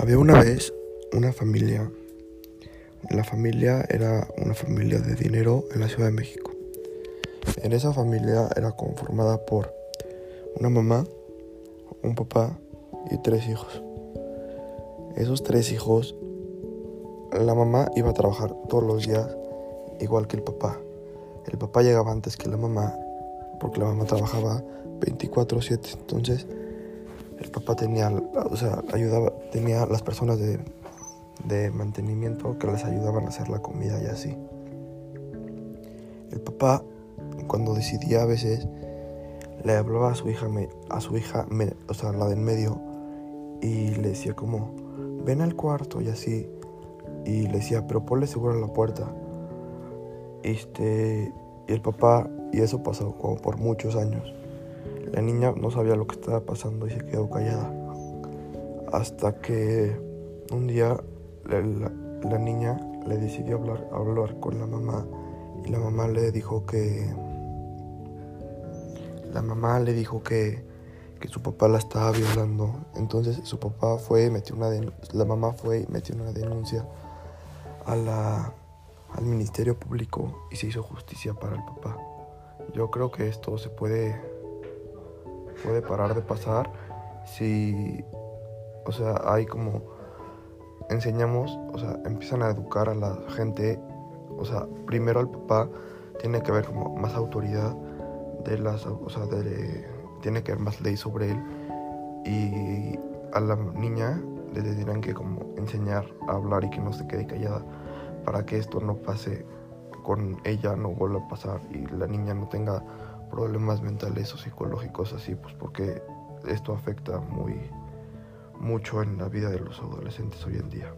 Había una vez una familia. La familia era una familia de dinero en la Ciudad de México. En esa familia era conformada por una mamá, un papá y tres hijos. Esos tres hijos, la mamá iba a trabajar todos los días igual que el papá. El papá llegaba antes que la mamá porque la mamá trabajaba 24/7. Entonces el papá tenía, o sea, ayudaba, tenía las personas de, de mantenimiento que les ayudaban a hacer la comida y así. El papá, cuando decidía a veces, le hablaba a su hija, a su hija, o sea, la del medio, y le decía como, ven al cuarto y así. Y le decía, pero ponle seguro la puerta. Este, y el papá, y eso pasó como por muchos años. La niña no sabía lo que estaba pasando y se quedó callada. Hasta que un día la, niña le decidió hablar, hablar con la mamá y la mamá le dijo que la mamá le dijo que, que su papá la estaba violando. Entonces su papá fue metió una la mamá fue y metió una denuncia a la, al Ministerio Público y se hizo justicia para el papá. Yo creo que esto se puede puede parar de pasar si, o sea, hay como, enseñamos, o sea, empiezan a educar a la gente, o sea, primero al papá tiene que haber como más autoridad de las, o sea, de, tiene que haber más ley sobre él y a la niña le tendrán que como enseñar a hablar y que no se quede callada para que esto no pase con ella, no vuelva a pasar y la niña no tenga problemas mentales o psicológicos así, pues porque esto afecta muy mucho en la vida de los adolescentes hoy en día.